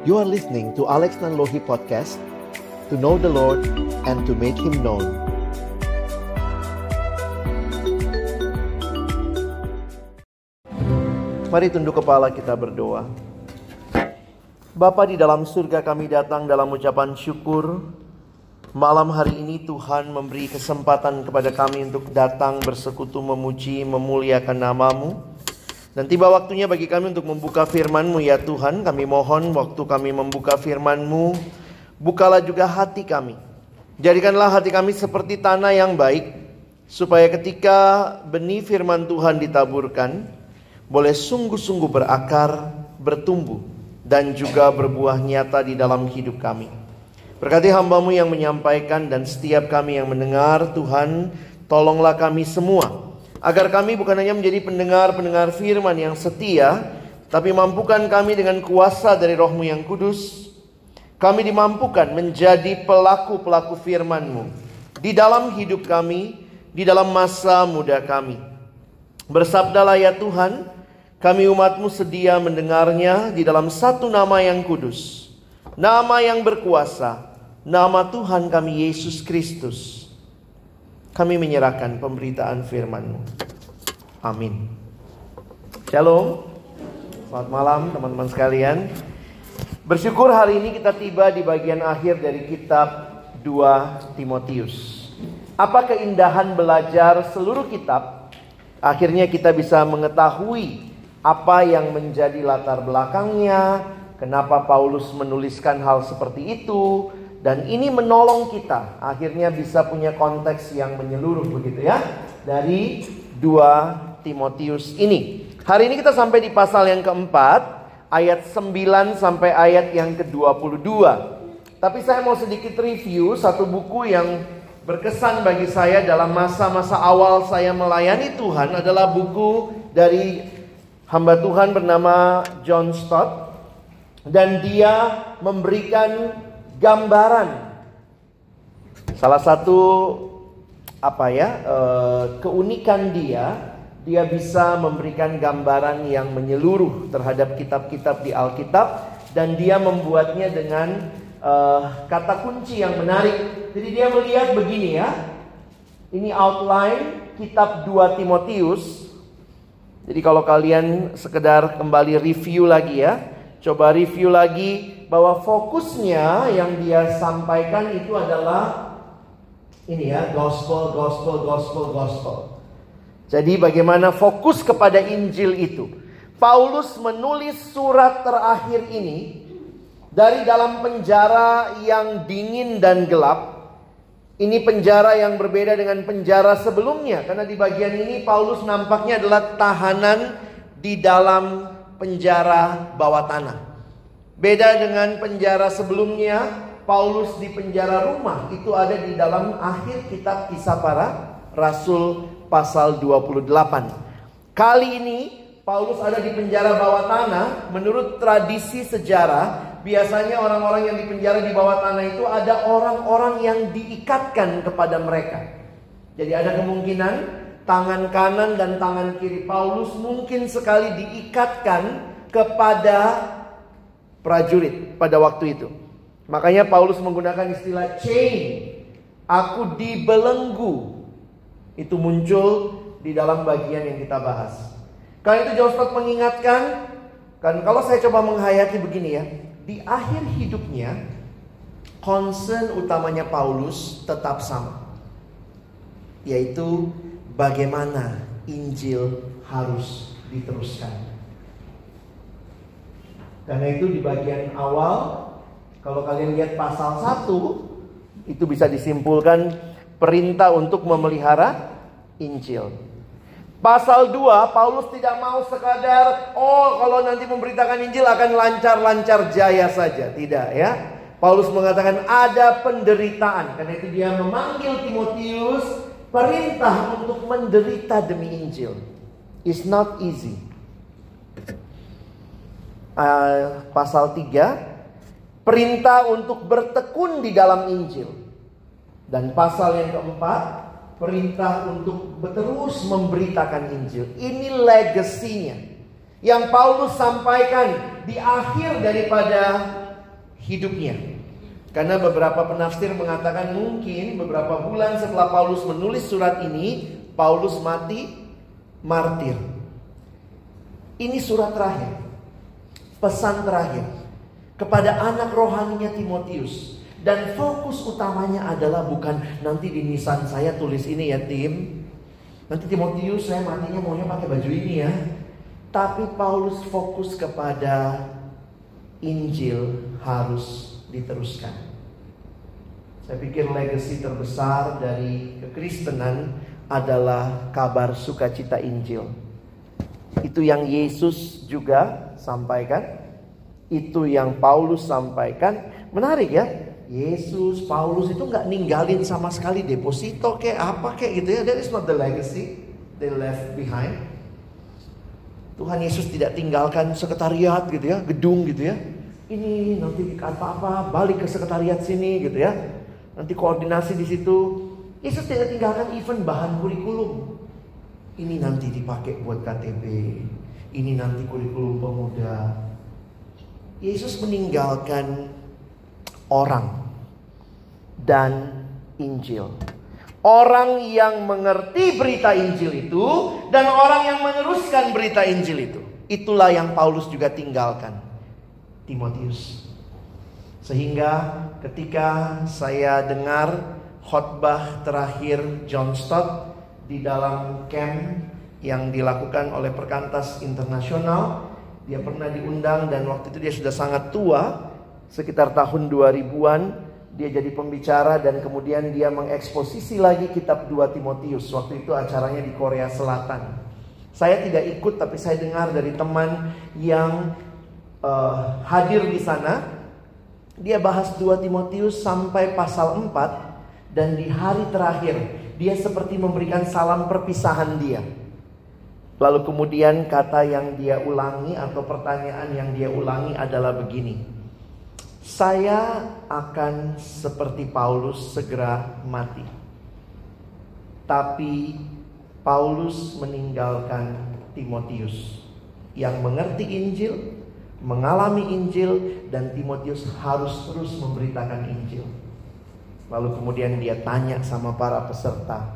You are listening to Alex Nanlohi Podcast To know the Lord and to make Him known. Mari tunduk kepala kita berdoa. Bapa di dalam surga kami datang dalam ucapan syukur. Malam hari ini Tuhan memberi kesempatan kepada kami untuk datang bersekutu memuji memuliakan namamu dan tiba waktunya bagi kami untuk membuka firman-Mu ya Tuhan. Kami mohon waktu kami membuka firman-Mu, bukalah juga hati kami. Jadikanlah hati kami seperti tanah yang baik, supaya ketika benih firman Tuhan ditaburkan, boleh sungguh-sungguh berakar, bertumbuh, dan juga berbuah nyata di dalam hidup kami. Berkati hambamu yang menyampaikan dan setiap kami yang mendengar, Tuhan, tolonglah kami semua Agar kami bukan hanya menjadi pendengar-pendengar firman yang setia, tapi mampukan kami dengan kuasa dari rohmu yang kudus. Kami dimampukan menjadi pelaku-pelaku firman-Mu di dalam hidup kami, di dalam masa muda kami. Bersabdalah ya Tuhan, kami umatmu sedia mendengarnya di dalam satu nama yang kudus. Nama yang berkuasa, nama Tuhan kami Yesus Kristus kami menyerahkan pemberitaan firman-Mu. Amin. Shalom. Selamat malam teman-teman sekalian. Bersyukur hari ini kita tiba di bagian akhir dari kitab 2 Timotius. Apa keindahan belajar seluruh kitab? Akhirnya kita bisa mengetahui apa yang menjadi latar belakangnya, kenapa Paulus menuliskan hal seperti itu, dan ini menolong kita akhirnya bisa punya konteks yang menyeluruh begitu ya dari dua Timotius ini. Hari ini kita sampai di pasal yang keempat ayat 9 sampai ayat yang ke-22. Tapi saya mau sedikit review satu buku yang berkesan bagi saya dalam masa-masa awal saya melayani Tuhan adalah buku dari hamba Tuhan bernama John Stott dan dia memberikan gambaran. Salah satu apa ya e, keunikan dia, dia bisa memberikan gambaran yang menyeluruh terhadap kitab-kitab di Alkitab dan dia membuatnya dengan e, kata kunci yang menarik. Jadi dia melihat begini ya. Ini outline kitab 2 Timotius. Jadi kalau kalian sekedar kembali review lagi ya, coba review lagi bahwa fokusnya yang dia sampaikan itu adalah ini ya, gospel, gospel, gospel, gospel. Jadi bagaimana fokus kepada Injil itu. Paulus menulis surat terakhir ini dari dalam penjara yang dingin dan gelap. Ini penjara yang berbeda dengan penjara sebelumnya karena di bagian ini Paulus nampaknya adalah tahanan di dalam penjara bawah tanah. Beda dengan penjara sebelumnya, Paulus di penjara rumah itu ada di dalam akhir kitab kisah para rasul pasal 28. Kali ini Paulus ada di penjara bawah tanah. Menurut tradisi sejarah, biasanya orang-orang yang di penjara di bawah tanah itu ada orang-orang yang diikatkan kepada mereka. Jadi ada kemungkinan tangan kanan dan tangan kiri Paulus mungkin sekali diikatkan kepada prajurit pada waktu itu. Makanya Paulus menggunakan istilah chain. Aku dibelenggu. Itu muncul di dalam bagian yang kita bahas. Karena itu Josephat mengingatkan, kan kalau saya coba menghayati begini ya, di akhir hidupnya concern utamanya Paulus tetap sama. Yaitu bagaimana Injil harus diteruskan. Karena itu di bagian awal kalau kalian lihat pasal 1 itu bisa disimpulkan perintah untuk memelihara Injil. Pasal 2 Paulus tidak mau sekadar oh kalau nanti memberitakan Injil akan lancar-lancar jaya saja, tidak ya. Paulus mengatakan ada penderitaan. Karena itu dia memanggil Timotius perintah untuk menderita demi Injil. It's not easy uh, pasal 3 perintah untuk bertekun di dalam Injil. Dan pasal yang keempat perintah untuk terus memberitakan Injil. Ini legasinya yang Paulus sampaikan di akhir daripada hidupnya. Karena beberapa penafsir mengatakan mungkin beberapa bulan setelah Paulus menulis surat ini, Paulus mati martir. Ini surat terakhir. Pesan terakhir kepada anak rohaninya Timotius. Dan fokus utamanya adalah bukan nanti di nisan saya tulis ini ya tim. Nanti Timotius saya matinya maunya pakai baju ini ya. Tapi Paulus fokus kepada Injil harus diteruskan. Saya pikir legacy terbesar dari kekristenan adalah kabar sukacita Injil. Itu yang Yesus juga sampaikan. Itu yang Paulus sampaikan. Menarik ya. Yesus, Paulus itu nggak ninggalin sama sekali deposito kayak apa kayak gitu ya. That is not the legacy they left behind. Tuhan Yesus tidak tinggalkan sekretariat gitu ya, gedung gitu ya. Ini nanti apa-apa balik ke sekretariat sini gitu ya. Nanti koordinasi di situ. Yesus tidak tinggalkan event bahan kurikulum. Ini nanti dipakai buat KTP. Ini nanti kurikulum pemuda. Yesus meninggalkan orang dan Injil. Orang yang mengerti berita Injil itu dan orang yang meneruskan berita Injil itu. Itulah yang Paulus juga tinggalkan. Timotius. Sehingga ketika saya dengar khotbah terakhir John Stott di dalam camp yang dilakukan oleh Perkantas Internasional, dia pernah diundang dan waktu itu dia sudah sangat tua, sekitar tahun 2000-an dia jadi pembicara dan kemudian dia mengeksposisi lagi kitab 2 Timotius. Waktu itu acaranya di Korea Selatan. Saya tidak ikut tapi saya dengar dari teman yang uh, hadir di sana. Dia bahas 2 Timotius sampai pasal 4 dan di hari terakhir dia seperti memberikan salam perpisahan dia. Lalu kemudian kata yang dia ulangi atau pertanyaan yang dia ulangi adalah begini. Saya akan seperti Paulus segera mati. Tapi Paulus meninggalkan Timotius yang mengerti Injil, mengalami Injil dan Timotius harus terus memberitakan Injil. Lalu kemudian dia tanya sama para peserta,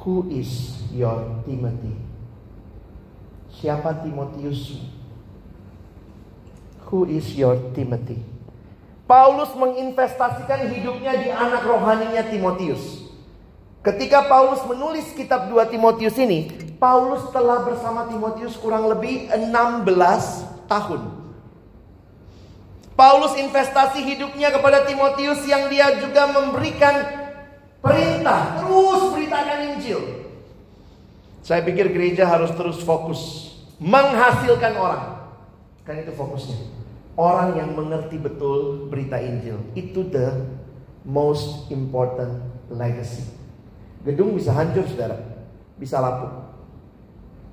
"Who is your Timothy?" Siapa Timotius Who is your Timothy? Paulus menginvestasikan hidupnya di anak rohaninya Timotius. Ketika Paulus menulis kitab 2 Timotius ini, Paulus telah bersama Timotius kurang lebih 16 tahun. Paulus investasi hidupnya kepada Timotius yang dia juga memberikan perintah terus beritakan Injil. Saya pikir gereja harus terus fokus menghasilkan orang. Kan itu fokusnya. Orang yang mengerti betul berita Injil. Itu the most important legacy. Gedung bisa hancur saudara. Bisa lapuk.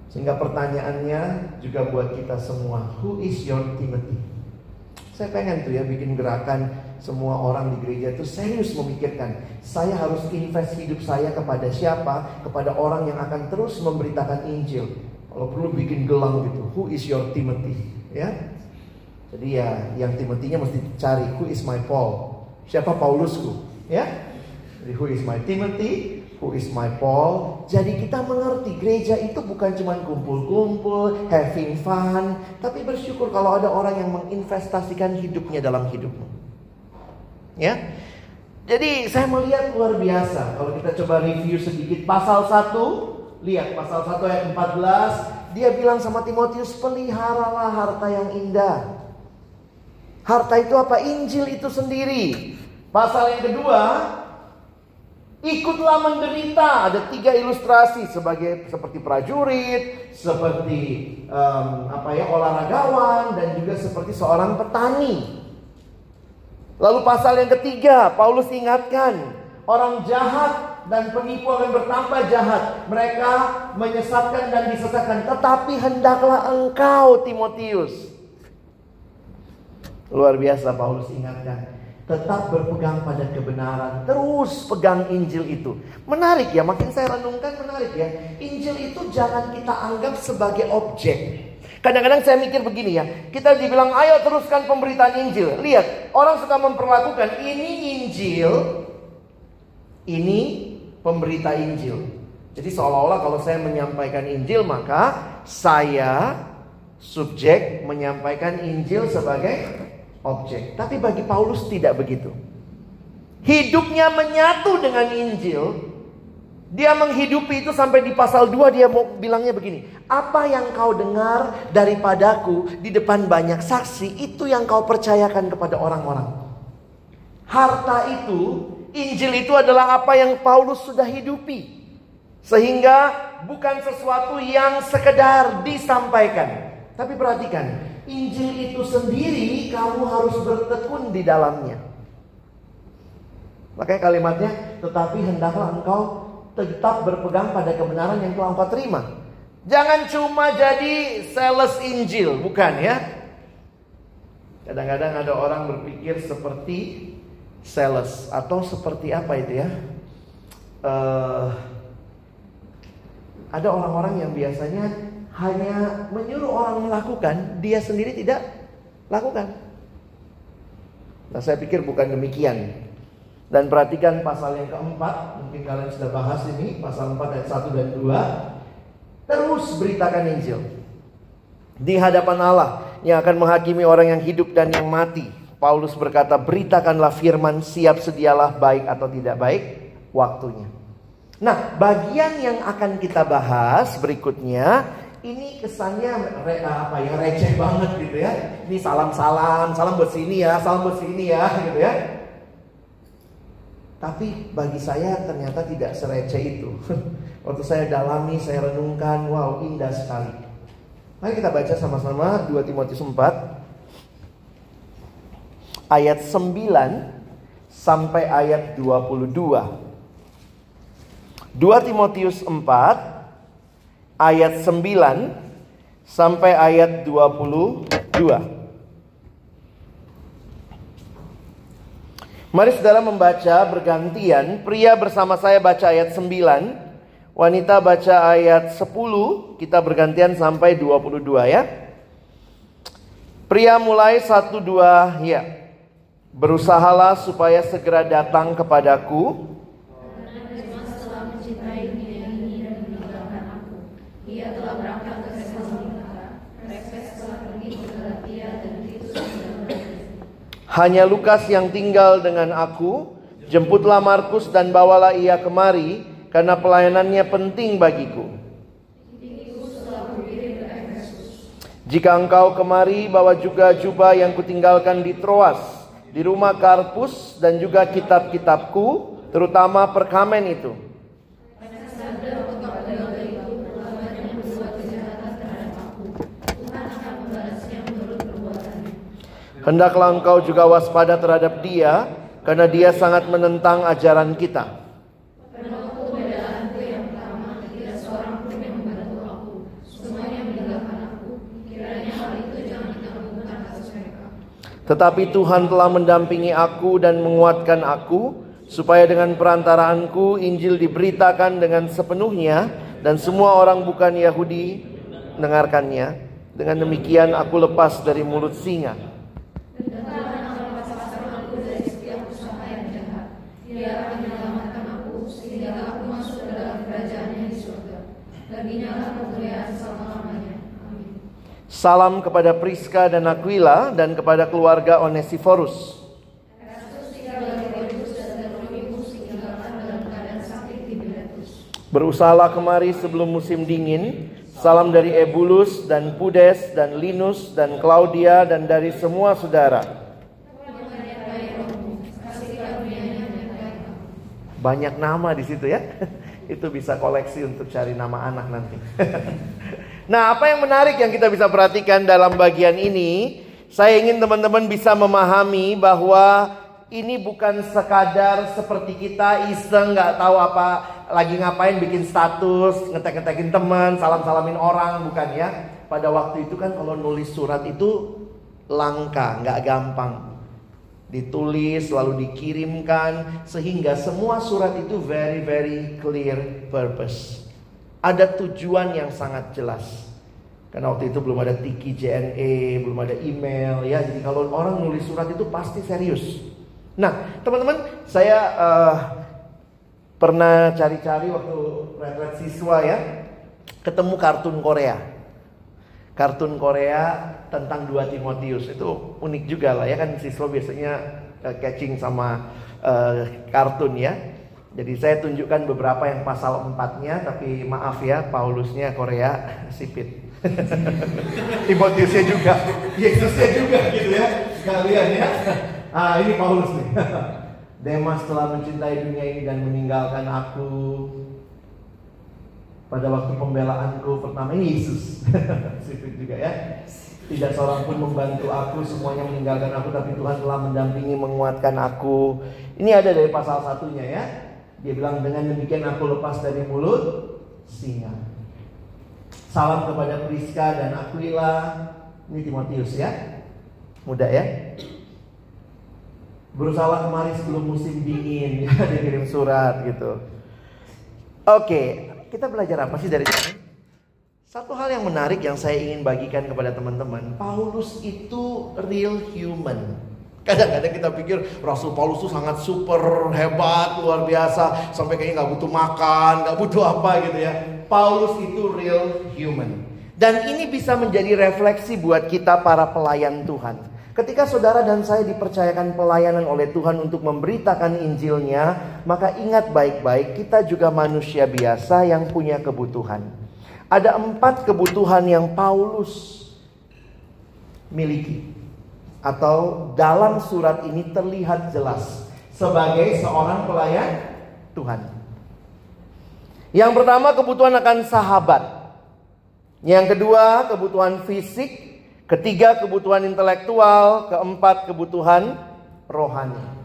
Sehingga pertanyaannya juga buat kita semua. Who is your Timothy? Saya pengen tuh ya bikin gerakan semua orang di gereja itu serius memikirkan. Saya harus invest hidup saya kepada siapa? Kepada orang yang akan terus memberitakan Injil. Kalau perlu bikin gelang gitu. Who is your Timothy? Ya, jadi ya yang Timotinya mesti cari who is my Paul. Siapa Paulusku? Ya. Jadi who is my Timothy? Who is my Paul? Jadi kita mengerti gereja itu bukan cuma kumpul-kumpul, having fun, tapi bersyukur kalau ada orang yang menginvestasikan hidupnya dalam hidupmu. Ya. Jadi saya melihat luar biasa kalau kita coba review sedikit pasal 1, lihat pasal 1 ayat 14, dia bilang sama Timotius, "Peliharalah harta yang indah." Harta itu apa? Injil itu sendiri. Pasal yang kedua, ikutlah menderita. Ada tiga ilustrasi sebagai seperti prajurit, seperti um, apa ya olahragawan, dan juga seperti seorang petani. Lalu pasal yang ketiga, Paulus ingatkan orang jahat dan penipu akan bertambah jahat. Mereka menyesatkan dan disesatkan. Tetapi hendaklah engkau Timotius Luar biasa Paulus ingatkan. Tetap berpegang pada kebenaran. Terus pegang Injil itu. Menarik ya, makin saya renungkan menarik ya. Injil itu jangan kita anggap sebagai objek. Kadang-kadang saya mikir begini ya, kita dibilang ayo teruskan pemberitaan Injil. Lihat, orang suka memperlakukan ini Injil, ini pemberita Injil. Jadi seolah-olah kalau saya menyampaikan Injil maka saya subjek menyampaikan Injil sebagai objek. Tapi bagi Paulus tidak begitu. Hidupnya menyatu dengan Injil, dia menghidupi itu sampai di pasal 2 dia mau bilangnya begini. Apa yang kau dengar daripadaku di depan banyak saksi itu yang kau percayakan kepada orang-orang. Harta itu, Injil itu adalah apa yang Paulus sudah hidupi. Sehingga bukan sesuatu yang sekedar disampaikan. Tapi perhatikan, Injil itu sendiri kamu harus bertekun di dalamnya. Makanya kalimatnya, tetapi hendaklah engkau tetap berpegang pada kebenaran yang telah engkau terima. Jangan cuma jadi sales Injil, bukan ya? Kadang-kadang ada orang berpikir seperti sales atau seperti apa itu ya? Uh, ada orang-orang yang biasanya hanya menyuruh orang melakukan, dia sendiri tidak lakukan. Nah, saya pikir bukan demikian. Dan perhatikan pasal yang keempat, mungkin kalian sudah bahas ini, pasal 4 ayat 1 dan 2. Terus beritakan Injil. Di hadapan Allah yang akan menghakimi orang yang hidup dan yang mati. Paulus berkata, beritakanlah firman, siap sedialah baik atau tidak baik waktunya. Nah, bagian yang akan kita bahas berikutnya ini kesannya re, apa ya receh banget gitu ya. Ini salam-salam, salam buat sini ya, salam buat sini ya, gitu ya. Tapi bagi saya ternyata tidak sereceh itu. Waktu saya dalami, saya renungkan, wow indah sekali. Mari kita baca sama-sama 2 Timotius 4 ayat 9 sampai ayat 22. 2 Timotius 4 ayat 9 sampai ayat 22. Mari saudara membaca bergantian. Pria bersama saya baca ayat 9. Wanita baca ayat 10. Kita bergantian sampai 22 ya. Pria mulai 1 2 ya. Berusahalah supaya segera datang kepadaku Hanya Lukas yang tinggal dengan aku. Jemputlah Markus dan bawalah ia kemari, karena pelayanannya penting bagiku. Jika engkau kemari, bawa juga jubah yang kutinggalkan di Troas, di rumah Karpus, dan juga kitab-kitabku, terutama perkamen itu. Hendaklah engkau juga waspada terhadap dia, karena dia sangat menentang ajaran kita. Tetapi Tuhan telah mendampingi aku dan menguatkan aku, supaya dengan perantaraanku Injil diberitakan dengan sepenuhnya, dan semua orang bukan Yahudi mendengarkannya. Dengan demikian aku lepas dari mulut singa. Salam kepada Priska dan Aquila dan kepada keluarga Onesiforus. Berusahalah kemari sebelum musim dingin. Salam dari Ebulus dan Pudes dan Linus dan Claudia dan dari semua saudara. Banyak nama di situ ya. Itu bisa koleksi untuk cari nama anak nanti. Nah, apa yang menarik yang kita bisa perhatikan dalam bagian ini, saya ingin teman-teman bisa memahami bahwa ini bukan sekadar seperti kita iseng nggak tahu apa lagi ngapain bikin status, ngetek-ngetekin teman, salam-salamin orang, bukan ya. Pada waktu itu kan kalau nulis surat itu langka, nggak gampang. Ditulis lalu dikirimkan sehingga semua surat itu very very clear purpose. Ada tujuan yang sangat jelas. Karena waktu itu belum ada tiki JNE, belum ada email ya. Jadi kalau orang nulis surat itu pasti serius. Nah, teman-teman, saya uh, pernah cari-cari waktu retret siswa ya, ketemu kartun Korea. Kartun Korea tentang dua Timotius itu unik juga lah ya kan siswa biasanya uh, catching sama uh, kartun ya. Jadi saya tunjukkan beberapa yang pasal empatnya, tapi maaf ya Paulusnya Korea sipit. Timotiusnya juga, Yesusnya juga gitu ya, sekalian ya. Ah ini Paulus nih. Demas telah mencintai dunia ini dan meninggalkan aku pada waktu pembelaanku pertama ini Yesus. Sipit juga ya. Tidak seorang pun membantu aku, semuanya meninggalkan aku, tapi Tuhan telah mendampingi, menguatkan aku. Ini ada dari pasal satunya ya. Dia bilang dengan demikian aku lepas dari mulut singa. Salam kepada Priska dan Aquila. Ini Timotius ya. Muda ya. Berusaha kemari sebelum musim dingin ya dikirim surat gitu. Oke, kita belajar apa sih dari sini? Satu hal yang menarik yang saya ingin bagikan kepada teman-teman, Paulus itu real human. Kadang-kadang kita pikir Rasul Paulus itu sangat super hebat, luar biasa, sampai kayaknya nggak butuh makan, nggak butuh apa gitu ya. Paulus itu real human. Dan ini bisa menjadi refleksi buat kita para pelayan Tuhan. Ketika saudara dan saya dipercayakan pelayanan oleh Tuhan untuk memberitakan Injilnya, maka ingat baik-baik kita juga manusia biasa yang punya kebutuhan. Ada empat kebutuhan yang Paulus miliki. Atau dalam surat ini terlihat jelas sebagai seorang pelayan Tuhan. Yang pertama kebutuhan akan sahabat. Yang kedua kebutuhan fisik. Ketiga kebutuhan intelektual. Keempat kebutuhan rohani.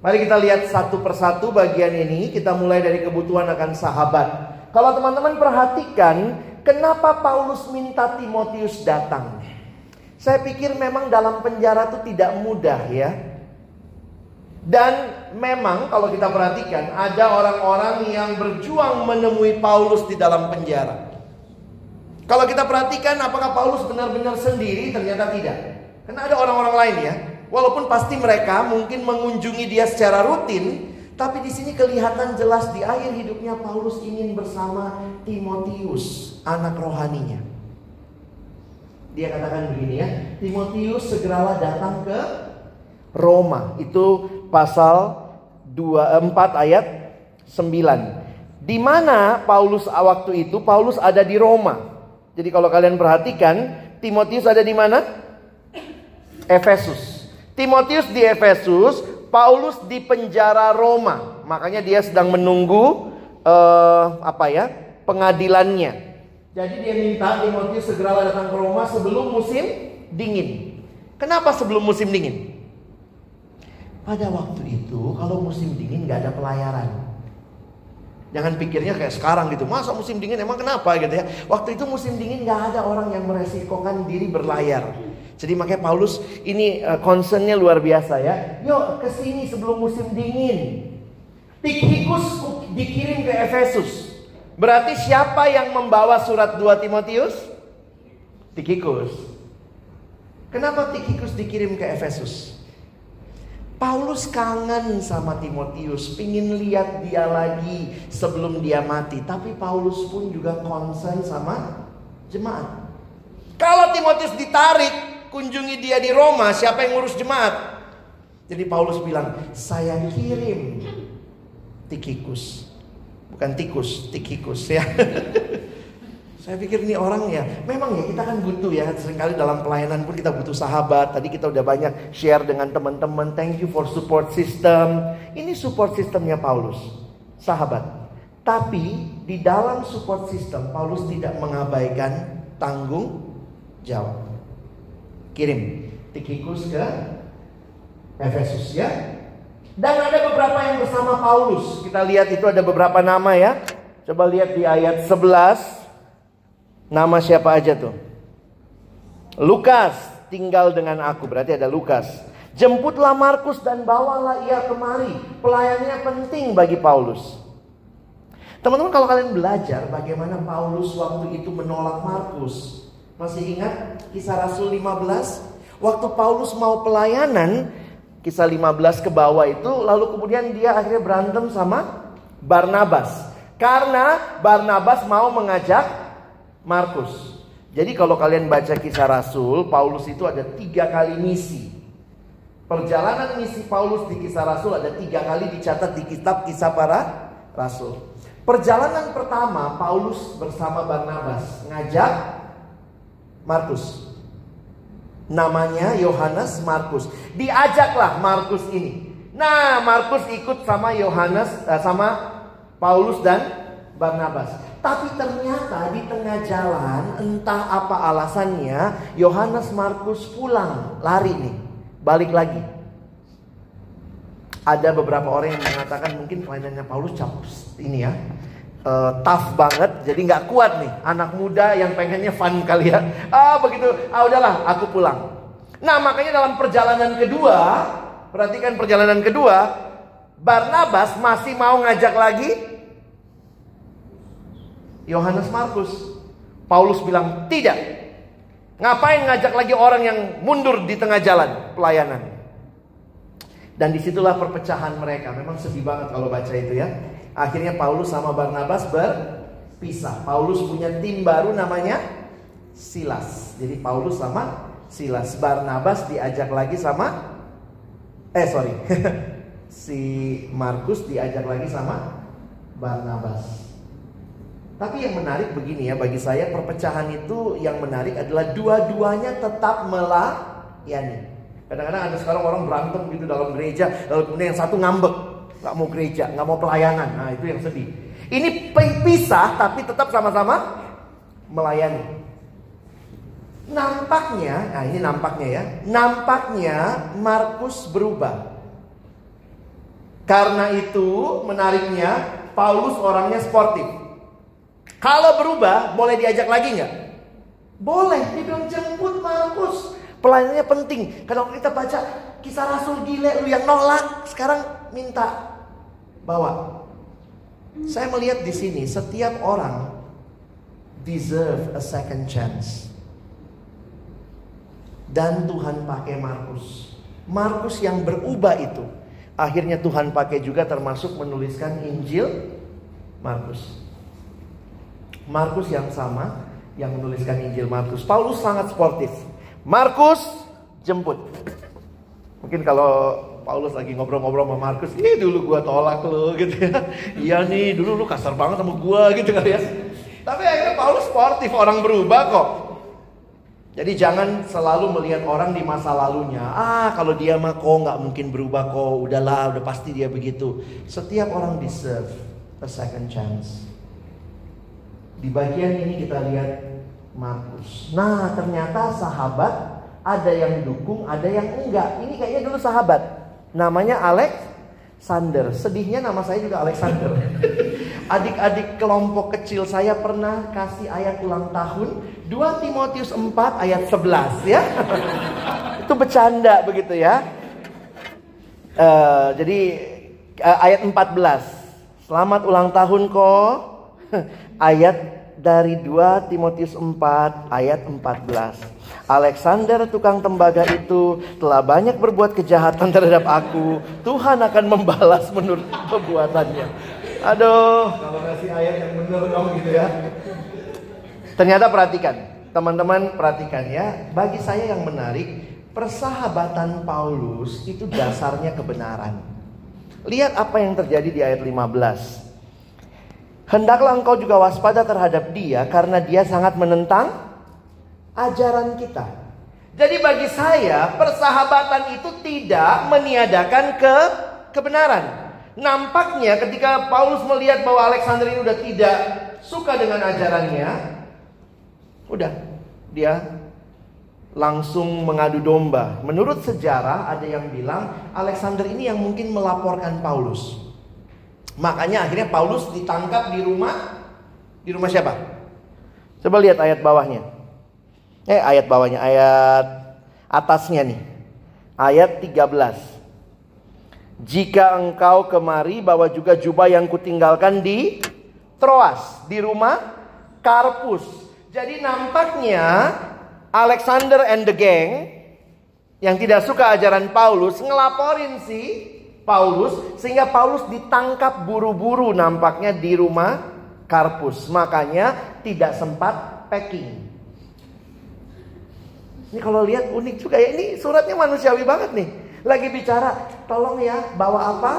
Mari kita lihat satu persatu bagian ini. Kita mulai dari kebutuhan akan sahabat. Kalau teman-teman perhatikan, kenapa Paulus minta Timotius datang? Saya pikir memang dalam penjara itu tidak mudah ya. Dan memang kalau kita perhatikan ada orang-orang yang berjuang menemui Paulus di dalam penjara. Kalau kita perhatikan apakah Paulus benar-benar sendiri ternyata tidak. Karena ada orang-orang lain ya. Walaupun pasti mereka mungkin mengunjungi dia secara rutin, tapi di sini kelihatan jelas di akhir hidupnya Paulus ingin bersama Timotius, anak rohaninya. Dia katakan begini ya, Timotius segeralah datang ke Roma. Itu pasal 24 ayat 9. Di mana Paulus waktu itu Paulus ada di Roma. Jadi kalau kalian perhatikan, Timotius ada di mana? Efesus. Timotius di Efesus, Paulus di penjara Roma. Makanya dia sedang menunggu uh, apa ya? pengadilannya. Jadi dia minta Timotius segera datang ke Roma sebelum musim dingin. Kenapa sebelum musim dingin? Pada waktu itu kalau musim dingin nggak ada pelayaran. Jangan pikirnya kayak sekarang gitu. Masa musim dingin emang kenapa gitu ya? Waktu itu musim dingin nggak ada orang yang meresikokan diri berlayar. Jadi makanya Paulus ini uh, concernnya luar biasa ya. Yuk ke sini sebelum musim dingin. Tikhikus dikirim ke Efesus. Berarti siapa yang membawa surat 2 Timotius? Tikhikus. Kenapa Tikhikus dikirim ke Efesus? Paulus kangen sama Timotius, pingin lihat dia lagi sebelum dia mati. Tapi Paulus pun juga konsen sama jemaat. Kalau Timotius ditarik, kunjungi dia di Roma, siapa yang ngurus jemaat? Jadi Paulus bilang, saya kirim Tikikus. Bukan tikus, Tikikus ya. Saya pikir ini orang ya, memang ya kita kan butuh ya, sering kali dalam pelayanan pun kita butuh sahabat. Tadi kita udah banyak share dengan teman-teman, thank you for support system. Ini support systemnya Paulus, sahabat. Tapi di dalam support system, Paulus tidak mengabaikan tanggung jawab. Kirim Tikikus ke Efesus ya. Dan ada beberapa yang bersama Paulus. Kita lihat itu ada beberapa nama ya. Coba lihat di ayat 11 Nama siapa aja tuh? Lukas tinggal dengan aku. Berarti ada Lukas. Jemputlah Markus dan bawalah ia kemari. Pelayannya penting bagi Paulus. Teman-teman kalau kalian belajar bagaimana Paulus waktu itu menolak Markus. Masih ingat kisah Rasul 15? Waktu Paulus mau pelayanan, kisah 15 ke bawah itu, lalu kemudian dia akhirnya berantem sama Barnabas. Karena Barnabas mau mengajak Markus. Jadi kalau kalian baca kisah Rasul, Paulus itu ada tiga kali misi. Perjalanan misi Paulus di kisah Rasul ada tiga kali dicatat di kitab kisah para Rasul. Perjalanan pertama Paulus bersama Barnabas ngajak Markus. Namanya Yohanes Markus. Diajaklah Markus ini. Nah, Markus ikut sama Yohanes eh, sama Paulus dan Barnabas. Tapi ternyata di tengah jalan entah apa alasannya Yohanes Markus pulang, lari nih, balik lagi ada beberapa orang yang mengatakan mungkin pelayanannya Paulus capek ini ya uh, tough banget jadi nggak kuat nih. Anak muda yang pengennya fun kali ya. Ah begitu. Ah udahlah aku pulang. Nah makanya dalam perjalanan kedua perhatikan perjalanan kedua Barnabas masih mau ngajak lagi Yohanes Markus. Paulus bilang tidak. Ngapain ngajak lagi orang yang mundur di tengah jalan pelayanan? Dan di situlah perpecahan mereka. Memang sedih banget kalau baca itu ya. Akhirnya Paulus sama Barnabas berpisah. Paulus punya tim baru namanya Silas. Jadi Paulus sama Silas. Barnabas diajak lagi sama eh sorry. si Markus diajak lagi sama Barnabas. Tapi yang menarik begini ya bagi saya perpecahan itu yang menarik adalah dua-duanya tetap melayani. Kadang-kadang ada sekarang orang berantem gitu dalam gereja, lalu kemudian yang satu ngambek, nggak mau gereja, nggak mau pelayanan. Nah itu yang sedih. Ini pisah tapi tetap sama-sama melayani. Nampaknya, nah ini nampaknya ya, nampaknya Markus berubah. Karena itu menariknya Paulus orangnya sportif. Kalau berubah, boleh diajak lagi nggak? Boleh, dia bilang jemput Markus. Pelayanannya penting. Kalau kita baca kisah Rasul gile lu yang nolak, sekarang minta bawa. Saya melihat di sini setiap orang deserve a second chance. Dan Tuhan pakai Markus. Markus yang berubah itu. Akhirnya Tuhan pakai juga termasuk menuliskan Injil Markus. Markus yang sama yang menuliskan Injil Markus. Paulus sangat sportif. Markus jemput. Mungkin kalau Paulus lagi ngobrol-ngobrol sama Markus, ini dulu gua tolak lo gitu ya. Iya nih, dulu lu kasar banget sama gua gitu kan ya. Tapi akhirnya Paulus sportif, orang berubah kok. Jadi jangan selalu melihat orang di masa lalunya. Ah, kalau dia mah kok nggak mungkin berubah kok. Udahlah, udah pasti dia begitu. Setiap orang deserve a second chance. Di bagian ini kita lihat Markus. Nah, ternyata sahabat ada yang dukung, ada yang enggak. Ini kayaknya dulu sahabat. Namanya Alex Sander. Sedihnya nama saya juga Alexander. Adik-adik kelompok kecil saya pernah kasih ayat ulang tahun 2 Timotius 4 ayat 11 ya. Itu bercanda begitu ya. Uh, jadi uh, ayat 14. Selamat ulang tahun kok. ayat dari 2 Timotius 4 ayat 14. Alexander tukang tembaga itu telah banyak berbuat kejahatan terhadap aku. Tuhan akan membalas menurut perbuatannya. Aduh, kalau kasih ayat yang benar dong gitu ya. Ternyata perhatikan, teman-teman perhatikan ya. Bagi saya yang menarik, persahabatan Paulus itu dasarnya kebenaran. Lihat apa yang terjadi di ayat 15. Hendaklah engkau juga waspada terhadap dia karena dia sangat menentang ajaran kita. Jadi bagi saya persahabatan itu tidak meniadakan ke kebenaran. Nampaknya ketika Paulus melihat bahwa Alexander ini sudah tidak suka dengan ajarannya, udah dia langsung mengadu domba. Menurut sejarah ada yang bilang Alexander ini yang mungkin melaporkan Paulus. Makanya akhirnya Paulus ditangkap di rumah di rumah siapa? Coba lihat ayat bawahnya. Eh ayat bawahnya, ayat atasnya nih. Ayat 13. Jika engkau kemari bawa juga jubah yang kutinggalkan di Troas, di rumah Karpus. Jadi nampaknya Alexander and the gang yang tidak suka ajaran Paulus ngelaporin si Paulus sehingga Paulus ditangkap buru-buru nampaknya di rumah Karpus. Makanya tidak sempat packing. Ini kalau lihat unik juga ya. Ini suratnya manusiawi banget nih. Lagi bicara, tolong ya bawa apa?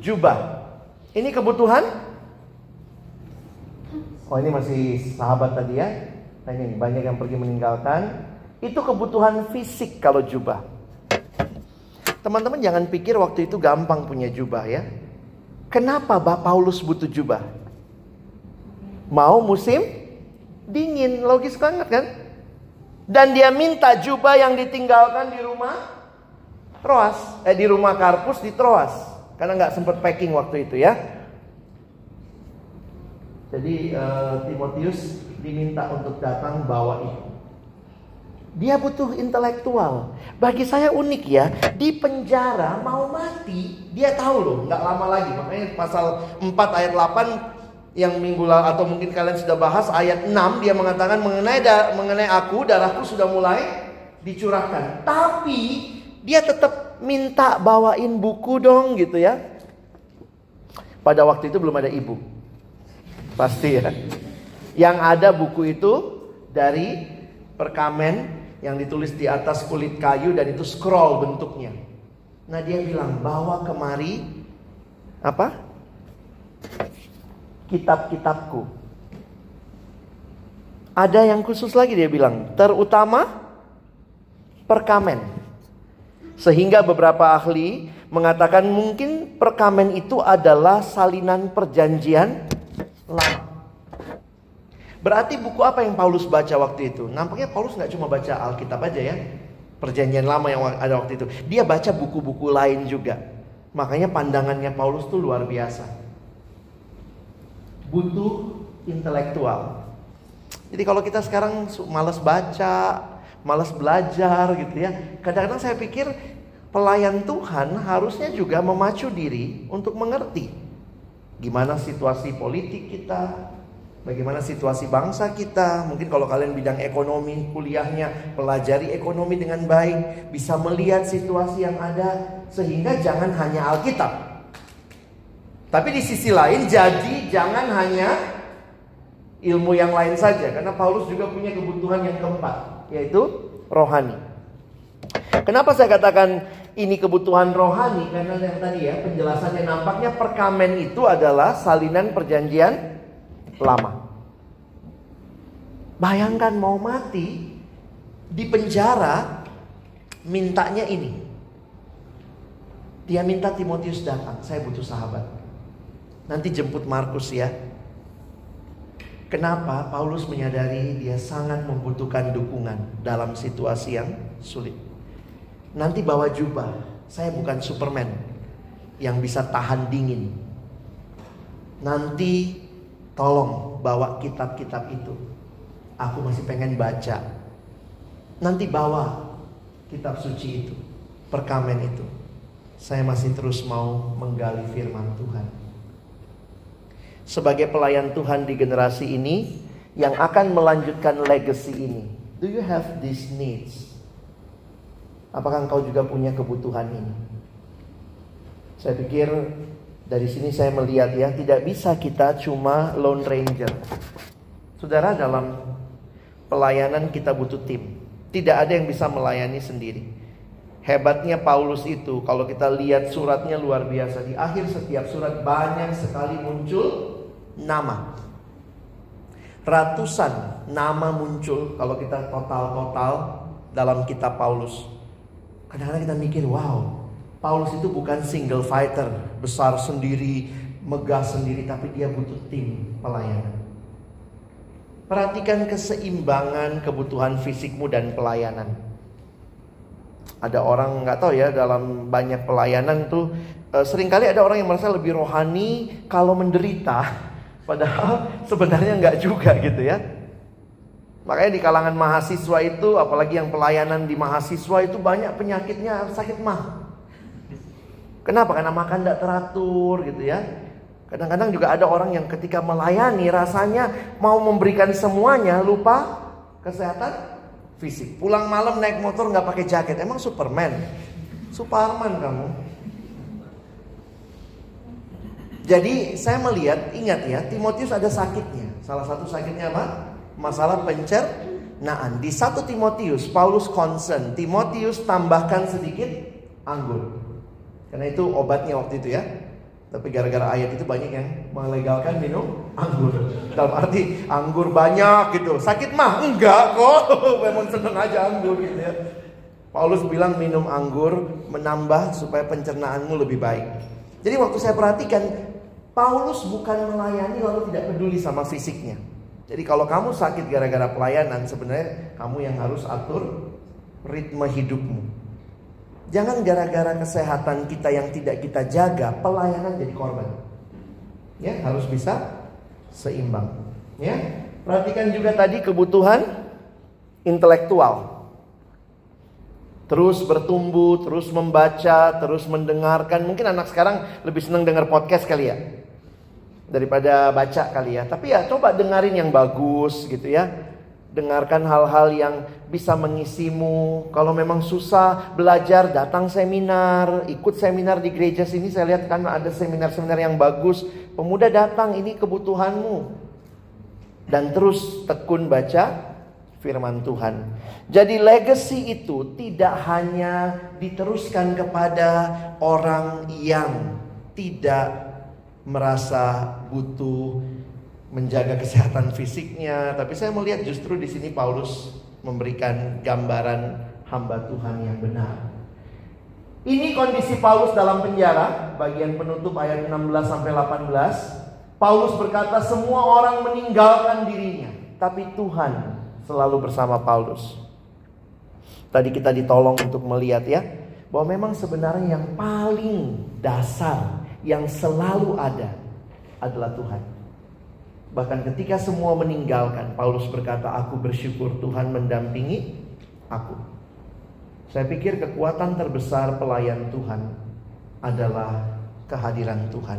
Jubah. Ini kebutuhan? Oh ini masih sahabat tadi ya. Nah ini banyak yang pergi meninggalkan. Itu kebutuhan fisik kalau jubah. Teman-teman jangan pikir waktu itu gampang punya jubah ya. Kenapa Bapak Paulus butuh jubah? Mau musim dingin, logis banget kan? Dan dia minta jubah yang ditinggalkan di rumah Troas, eh di rumah Karpus di Troas, karena nggak sempat packing waktu itu ya. Jadi uh, Timotius diminta untuk datang bawa itu. Dia butuh intelektual. Bagi saya unik ya, di penjara mau mati, dia tahu loh, nggak lama lagi. Makanya pasal 4 ayat 8 yang minggu lalu atau mungkin kalian sudah bahas ayat 6 dia mengatakan mengenai da, mengenai aku darahku sudah mulai dicurahkan. Tapi dia tetap minta bawain buku dong gitu ya. Pada waktu itu belum ada ibu. Pasti ya. Yang ada buku itu dari perkamen yang ditulis di atas kulit kayu dan itu scroll bentuknya. Nah dia bilang bawa kemari apa? Kitab-kitabku. Ada yang khusus lagi dia bilang, terutama perkamen. Sehingga beberapa ahli mengatakan mungkin perkamen itu adalah salinan perjanjian lama. Berarti buku apa yang Paulus baca waktu itu? Nampaknya Paulus nggak cuma baca Alkitab aja ya. Perjanjian lama yang ada waktu itu. Dia baca buku-buku lain juga. Makanya pandangannya Paulus tuh luar biasa butuh intelektual. Jadi kalau kita sekarang malas baca, malas belajar gitu ya. Kadang-kadang saya pikir pelayan Tuhan harusnya juga memacu diri untuk mengerti gimana situasi politik kita, bagaimana situasi bangsa kita. Mungkin kalau kalian bidang ekonomi, kuliahnya pelajari ekonomi dengan baik, bisa melihat situasi yang ada sehingga jangan hanya Alkitab, tapi di sisi lain jadi jangan hanya ilmu yang lain saja karena Paulus juga punya kebutuhan yang keempat yaitu rohani. Kenapa saya katakan ini kebutuhan rohani? Karena yang tadi ya penjelasannya nampaknya perkamen itu adalah salinan perjanjian lama. Bayangkan mau mati di penjara mintanya ini. Dia minta Timotius datang, saya butuh sahabat. Nanti jemput Markus ya. Kenapa Paulus menyadari dia sangat membutuhkan dukungan dalam situasi yang sulit. Nanti bawa jubah. Saya bukan Superman yang bisa tahan dingin. Nanti tolong bawa kitab-kitab itu. Aku masih pengen baca. Nanti bawa kitab suci itu, perkamen itu. Saya masih terus mau menggali firman Tuhan sebagai pelayan Tuhan di generasi ini yang akan melanjutkan legacy ini? Do you have these needs? Apakah engkau juga punya kebutuhan ini? Saya pikir dari sini saya melihat ya, tidak bisa kita cuma lone ranger. Saudara dalam pelayanan kita butuh tim. Tidak ada yang bisa melayani sendiri. Hebatnya Paulus itu kalau kita lihat suratnya luar biasa. Di akhir setiap surat banyak sekali muncul nama. Ratusan nama muncul kalau kita total-total dalam kitab Paulus. Kadang-kadang kita mikir, wow, Paulus itu bukan single fighter, besar sendiri, megah sendiri, tapi dia butuh tim pelayanan. Perhatikan keseimbangan kebutuhan fisikmu dan pelayanan. Ada orang nggak tahu ya dalam banyak pelayanan tuh eh, sering kali ada orang yang merasa lebih rohani kalau menderita Padahal sebenarnya nggak juga gitu ya. Makanya di kalangan mahasiswa itu, apalagi yang pelayanan di mahasiswa itu banyak penyakitnya sakit mah. Kenapa? Karena makan tidak teratur gitu ya. Kadang-kadang juga ada orang yang ketika melayani rasanya mau memberikan semuanya lupa kesehatan fisik. Pulang malam naik motor nggak pakai jaket, emang Superman? Superman kamu. Jadi saya melihat, ingat ya, Timotius ada sakitnya. Salah satu sakitnya apa? Masalah pencernaan. Di satu Timotius, Paulus concern, Timotius tambahkan sedikit anggur. Karena itu obatnya waktu itu ya. Tapi gara-gara ayat itu banyak yang melegalkan minum anggur. Dalam arti anggur banyak gitu. Sakit mah enggak kok. Memang seneng aja anggur gitu ya. Paulus bilang minum anggur menambah supaya pencernaanmu lebih baik. Jadi waktu saya perhatikan Paulus bukan melayani lalu tidak peduli sama fisiknya. Jadi kalau kamu sakit gara-gara pelayanan, sebenarnya kamu yang harus atur ritme hidupmu. Jangan gara-gara kesehatan kita yang tidak kita jaga, pelayanan jadi korban. Ya, harus bisa seimbang. Ya, perhatikan juga tadi kebutuhan intelektual. Terus bertumbuh, terus membaca, terus mendengarkan. Mungkin anak sekarang lebih senang dengar podcast kali ya daripada baca kali ya. Tapi ya coba dengerin yang bagus gitu ya. Dengarkan hal-hal yang bisa mengisimu. Kalau memang susah belajar, datang seminar, ikut seminar di gereja sini. Saya lihat kan ada seminar-seminar yang bagus. Pemuda datang, ini kebutuhanmu. Dan terus tekun baca firman Tuhan. Jadi legacy itu tidak hanya diteruskan kepada orang yang tidak merasa butuh menjaga kesehatan fisiknya, tapi saya melihat justru di sini Paulus memberikan gambaran hamba Tuhan yang benar. Ini kondisi Paulus dalam penjara, bagian penutup ayat 16 sampai 18. Paulus berkata semua orang meninggalkan dirinya, tapi Tuhan selalu bersama Paulus. Tadi kita ditolong untuk melihat ya, bahwa memang sebenarnya yang paling dasar yang selalu ada adalah Tuhan. Bahkan ketika semua meninggalkan, Paulus berkata, "Aku bersyukur Tuhan mendampingi aku." Saya pikir kekuatan terbesar pelayan Tuhan adalah kehadiran Tuhan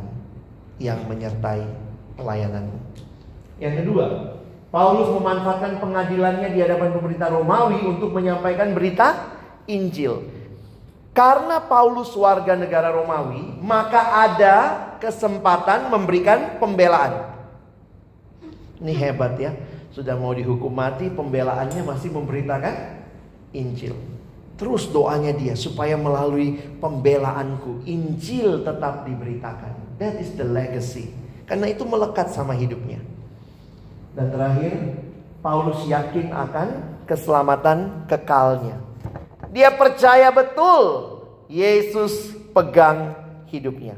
yang menyertai pelayanan. Yang kedua, Paulus memanfaatkan pengadilannya di hadapan pemerintah Romawi untuk menyampaikan berita Injil. Karena Paulus warga negara Romawi, maka ada kesempatan memberikan pembelaan. Ini hebat ya. Sudah mau dihukum mati, pembelaannya masih memberitakan Injil. Terus doanya dia supaya melalui pembelaanku Injil tetap diberitakan. That is the legacy. Karena itu melekat sama hidupnya. Dan terakhir, Paulus yakin akan keselamatan kekalnya. Dia percaya betul Yesus pegang hidupnya.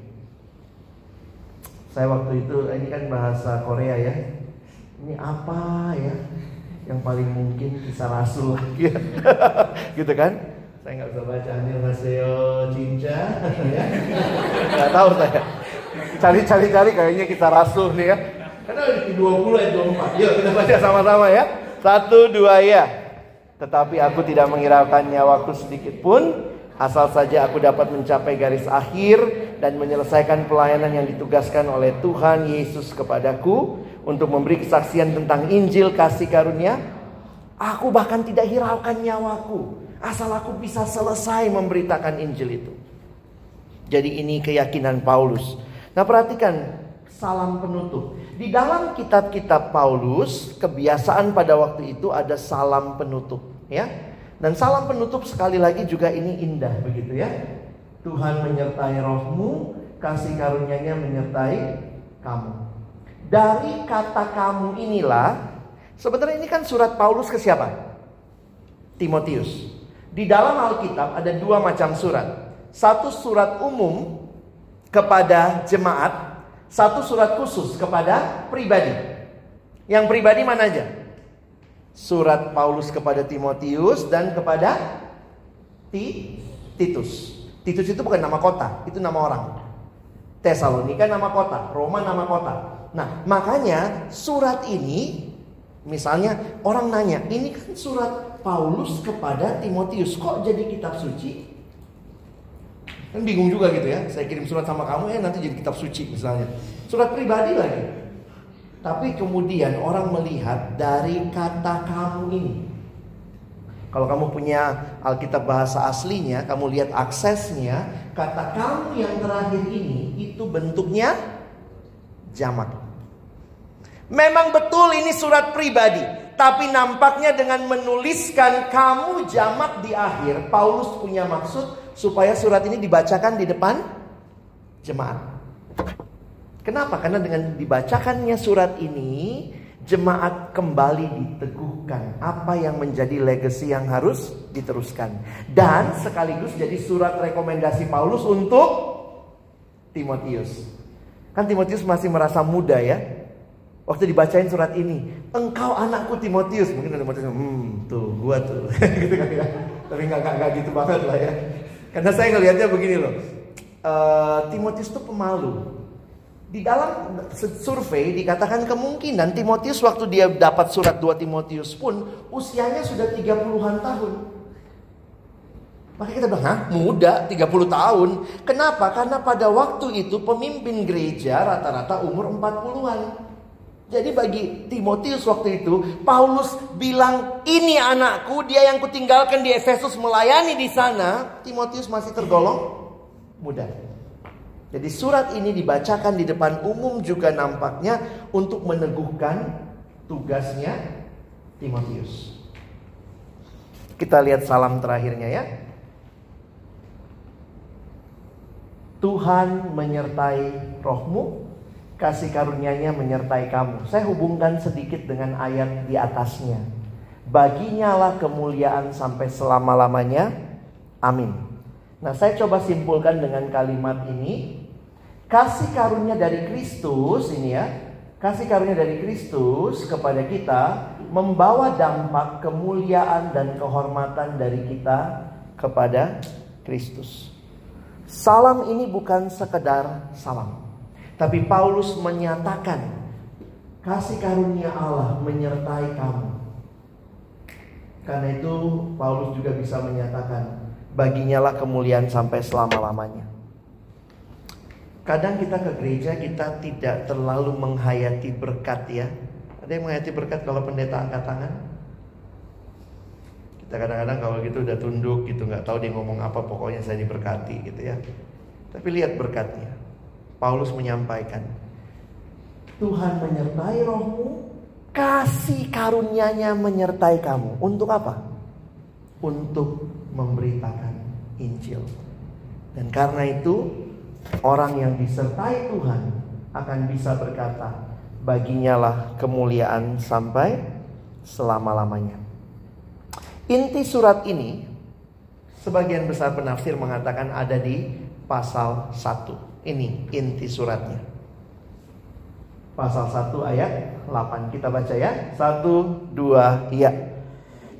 Saya waktu itu ini kan bahasa Korea ya. Ini apa ya? Yang paling mungkin kisah rasul lagi gitu kan? Saya nggak bisa baca Annyeonghaseyo Cinca ya. Nggak tahu saya. Cari-cari cari kayaknya kisah rasul nih ya. Karena di 20 ayat 24. Yuk kita baca sama-sama ya. Satu dua ya. Tetapi aku tidak menghiraukan nyawaku sedikit pun Asal saja aku dapat mencapai garis akhir dan menyelesaikan pelayanan yang ditugaskan oleh Tuhan Yesus kepadaku untuk memberi kesaksian tentang Injil kasih karunia. Aku bahkan tidak hiraukan nyawaku asal aku bisa selesai memberitakan Injil itu. Jadi ini keyakinan Paulus. Nah perhatikan salam penutup. Di dalam kitab-kitab Paulus, kebiasaan pada waktu itu ada salam penutup, ya. Dan salam penutup sekali lagi juga ini indah begitu ya. Tuhan menyertai rohmu, kasih karunia-Nya menyertai kamu. Dari kata kamu inilah, sebenarnya ini kan surat Paulus ke siapa? Timotius. Di dalam Alkitab ada dua macam surat. Satu surat umum kepada jemaat, satu surat khusus kepada pribadi. Yang pribadi mana aja? Surat Paulus kepada Timotius dan kepada Titus. Titus itu bukan nama kota, itu nama orang. Tesalonika nama kota, Roma nama kota. Nah, makanya surat ini misalnya orang nanya, ini kan surat Paulus kepada Timotius, kok jadi kitab suci? Kan bingung juga gitu ya. Saya kirim surat sama kamu, eh nanti jadi kitab suci misalnya. Surat pribadi lagi. Tapi kemudian orang melihat dari kata kamu ini. Kalau kamu punya Alkitab bahasa aslinya, kamu lihat aksesnya, kata kamu yang terakhir ini itu bentuknya jamak. Memang betul ini surat pribadi, tapi nampaknya dengan menuliskan kamu jamak di akhir, Paulus punya maksud supaya surat ini dibacakan di depan jemaat. Kenapa? Karena dengan dibacakannya surat ini, jemaat kembali diteguhkan apa yang menjadi legacy yang harus diteruskan dan sekaligus jadi surat rekomendasi Paulus untuk Timotius. Kan Timotius masih merasa muda ya. Waktu dibacain surat ini, engkau anakku Timotius. Mungkin ada Timotius, hmm tuh gua tuh. gitu kan ya. Tapi nggak nggak gitu banget lah ya. Karena saya ngelihatnya begini loh. Uh, Timotius tuh pemalu. Di dalam survei dikatakan kemungkinan Timotius waktu dia dapat surat 2 Timotius pun usianya sudah 30-an tahun. Maka kita bilang, Hah, muda 30 tahun. Kenapa? Karena pada waktu itu pemimpin gereja rata-rata umur 40-an. Jadi bagi Timotius waktu itu, Paulus bilang, ini anakku, dia yang kutinggalkan di Efesus melayani di sana. Timotius masih tergolong muda. Jadi surat ini dibacakan di depan umum juga nampaknya untuk meneguhkan tugasnya Timotius. Kita lihat salam terakhirnya ya. Tuhan menyertai rohmu, kasih karunia-Nya menyertai kamu. Saya hubungkan sedikit dengan ayat di atasnya. Baginya lah kemuliaan sampai selama-lamanya. Amin. Nah, saya coba simpulkan dengan kalimat ini Kasih karunia dari Kristus ini ya, kasih karunia dari Kristus kepada kita membawa dampak kemuliaan dan kehormatan dari kita kepada Kristus. Salam ini bukan sekedar salam, tapi Paulus menyatakan kasih karunia Allah menyertai kamu. Karena itu Paulus juga bisa menyatakan baginyalah kemuliaan sampai selama-lamanya. Kadang kita ke gereja kita tidak terlalu menghayati berkat ya. Ada yang menghayati berkat kalau pendeta angkat tangan? Kita kadang-kadang kalau gitu udah tunduk gitu nggak tahu dia ngomong apa pokoknya saya diberkati gitu ya. Tapi lihat berkatnya. Paulus menyampaikan Tuhan menyertai rohmu, kasih karunia-Nya menyertai kamu. Untuk apa? Untuk memberitakan Injil. Dan karena itu Orang yang disertai Tuhan akan bisa berkata, baginya lah kemuliaan sampai selama-lamanya. Inti surat ini, sebagian besar penafsir mengatakan ada di pasal 1. Ini inti suratnya. Pasal 1 ayat 8. Kita baca ya. 1, 2, iya.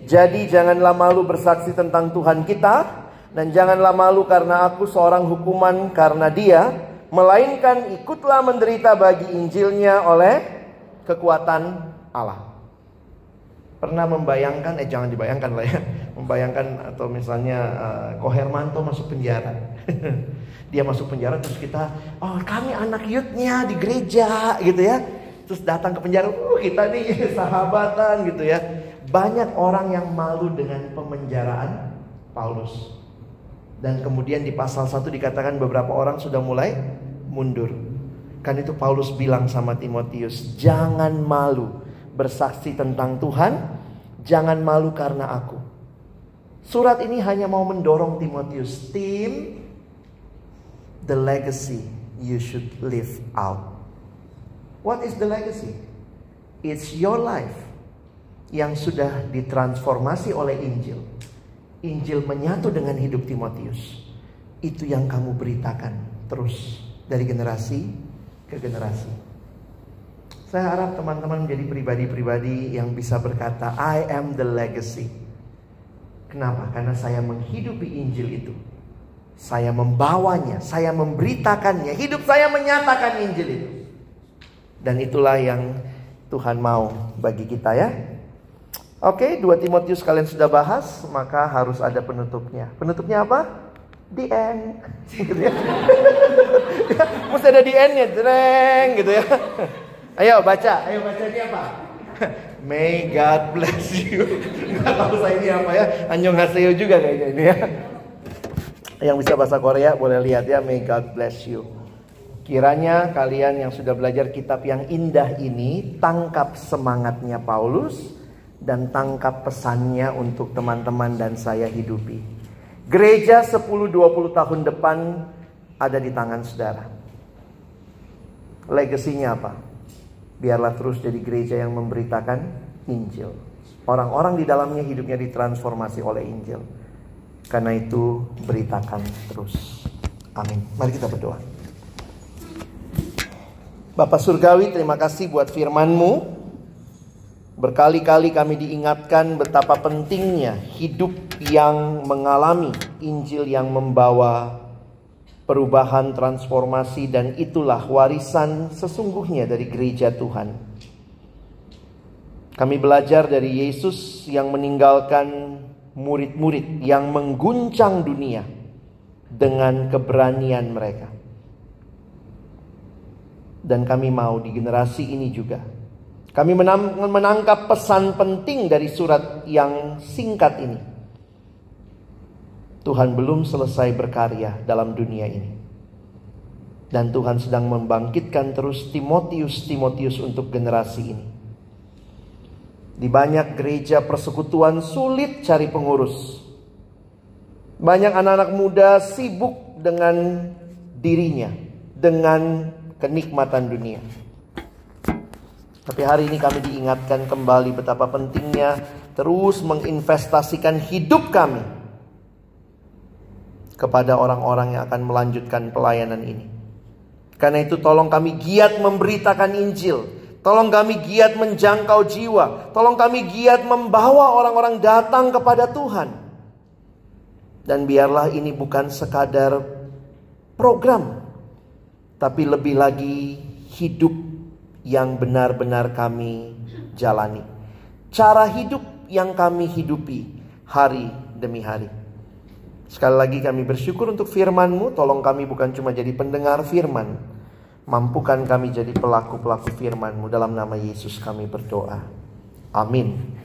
Jadi janganlah malu bersaksi tentang Tuhan kita dan janganlah malu karena aku seorang hukuman karena dia, melainkan ikutlah menderita bagi Injilnya oleh kekuatan Allah. Pernah membayangkan, eh jangan dibayangkan lah ya, membayangkan atau misalnya uh, Kohermanto masuk penjara. dia masuk penjara terus kita, oh kami anak yutnya di gereja gitu ya. Terus datang ke penjara, uh kita nih sahabatan gitu ya. Banyak orang yang malu dengan pemenjaraan Paulus. Dan kemudian di pasal 1 dikatakan beberapa orang sudah mulai mundur. Kan itu Paulus bilang sama Timotius, jangan malu bersaksi tentang Tuhan, jangan malu karena aku. Surat ini hanya mau mendorong Timotius, tim the legacy you should live out. What is the legacy? It's your life yang sudah ditransformasi oleh Injil Injil menyatu dengan hidup Timotius. Itu yang kamu beritakan terus dari generasi ke generasi. Saya harap teman-teman menjadi pribadi-pribadi yang bisa berkata, I am the legacy. Kenapa? Karena saya menghidupi Injil itu. Saya membawanya, saya memberitakannya. Hidup saya menyatakan Injil itu. Dan itulah yang Tuhan mau bagi kita ya. Oke, dua Timotius kalian sudah bahas, maka harus ada penutupnya. Penutupnya apa? The end. Mesti ada di end-nya, dreng gitu ya. Ayo baca, ayo baca ini apa? May God bless you. Gak tahu saya ini apa ya. Anjong Haseo juga kayaknya ini ya. Yang bisa bahasa Korea boleh lihat ya. May God bless you. Kiranya kalian yang sudah belajar kitab yang indah ini tangkap semangatnya Paulus dan tangkap pesannya untuk teman-teman dan saya hidupi. Gereja 10-20 tahun depan ada di tangan saudara. Legasinya apa? Biarlah terus jadi gereja yang memberitakan Injil. Orang-orang di dalamnya hidupnya ditransformasi oleh Injil. Karena itu beritakan terus. Amin. Mari kita berdoa. Bapak Surgawi terima kasih buat firman-Mu. Berkali-kali kami diingatkan betapa pentingnya hidup yang mengalami Injil yang membawa perubahan, transformasi, dan itulah warisan sesungguhnya dari gereja Tuhan. Kami belajar dari Yesus yang meninggalkan murid-murid yang mengguncang dunia dengan keberanian mereka. Dan kami mau di generasi ini juga. Kami menangkap pesan penting dari surat yang singkat ini Tuhan belum selesai berkarya dalam dunia ini. Dan Tuhan sedang membangkitkan terus Timotius-Timotius untuk generasi ini. Di banyak gereja persekutuan sulit cari pengurus. Banyak anak-anak muda sibuk dengan dirinya, dengan kenikmatan dunia. Tapi hari ini kami diingatkan kembali betapa pentingnya terus menginvestasikan hidup kami kepada orang-orang yang akan melanjutkan pelayanan ini. Karena itu tolong kami giat memberitakan Injil. Tolong kami giat menjangkau jiwa. Tolong kami giat membawa orang-orang datang kepada Tuhan. Dan biarlah ini bukan sekadar program. Tapi lebih lagi hidup yang benar-benar kami jalani. Cara hidup yang kami hidupi hari demi hari. Sekali lagi kami bersyukur untuk firman-Mu. Tolong kami bukan cuma jadi pendengar firman. Mampukan kami jadi pelaku-pelaku firman-Mu. Dalam nama Yesus kami berdoa. Amin.